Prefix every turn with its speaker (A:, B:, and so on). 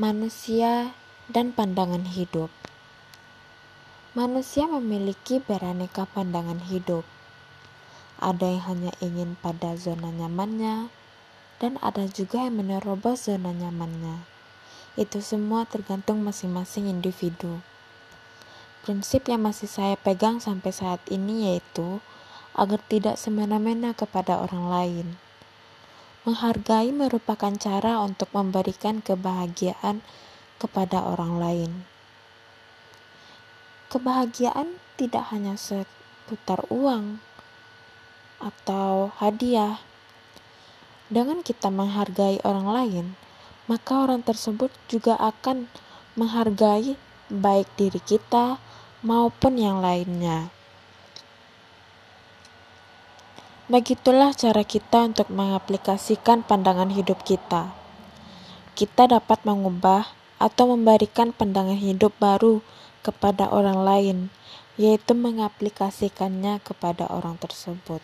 A: Manusia dan pandangan hidup. Manusia memiliki beraneka pandangan hidup. Ada yang hanya ingin pada zona nyamannya, dan ada juga yang menerobos zona nyamannya. Itu semua tergantung masing-masing individu. Prinsip yang masih saya pegang sampai saat ini yaitu agar tidak semena-mena kepada orang lain. Menghargai merupakan cara untuk memberikan kebahagiaan kepada orang lain. Kebahagiaan tidak hanya seputar uang atau hadiah. Dengan kita menghargai orang lain, maka orang tersebut juga akan menghargai baik diri kita maupun yang lainnya. Begitulah cara kita untuk mengaplikasikan pandangan hidup kita. Kita dapat mengubah atau memberikan pandangan hidup baru kepada orang lain, yaitu mengaplikasikannya kepada orang tersebut.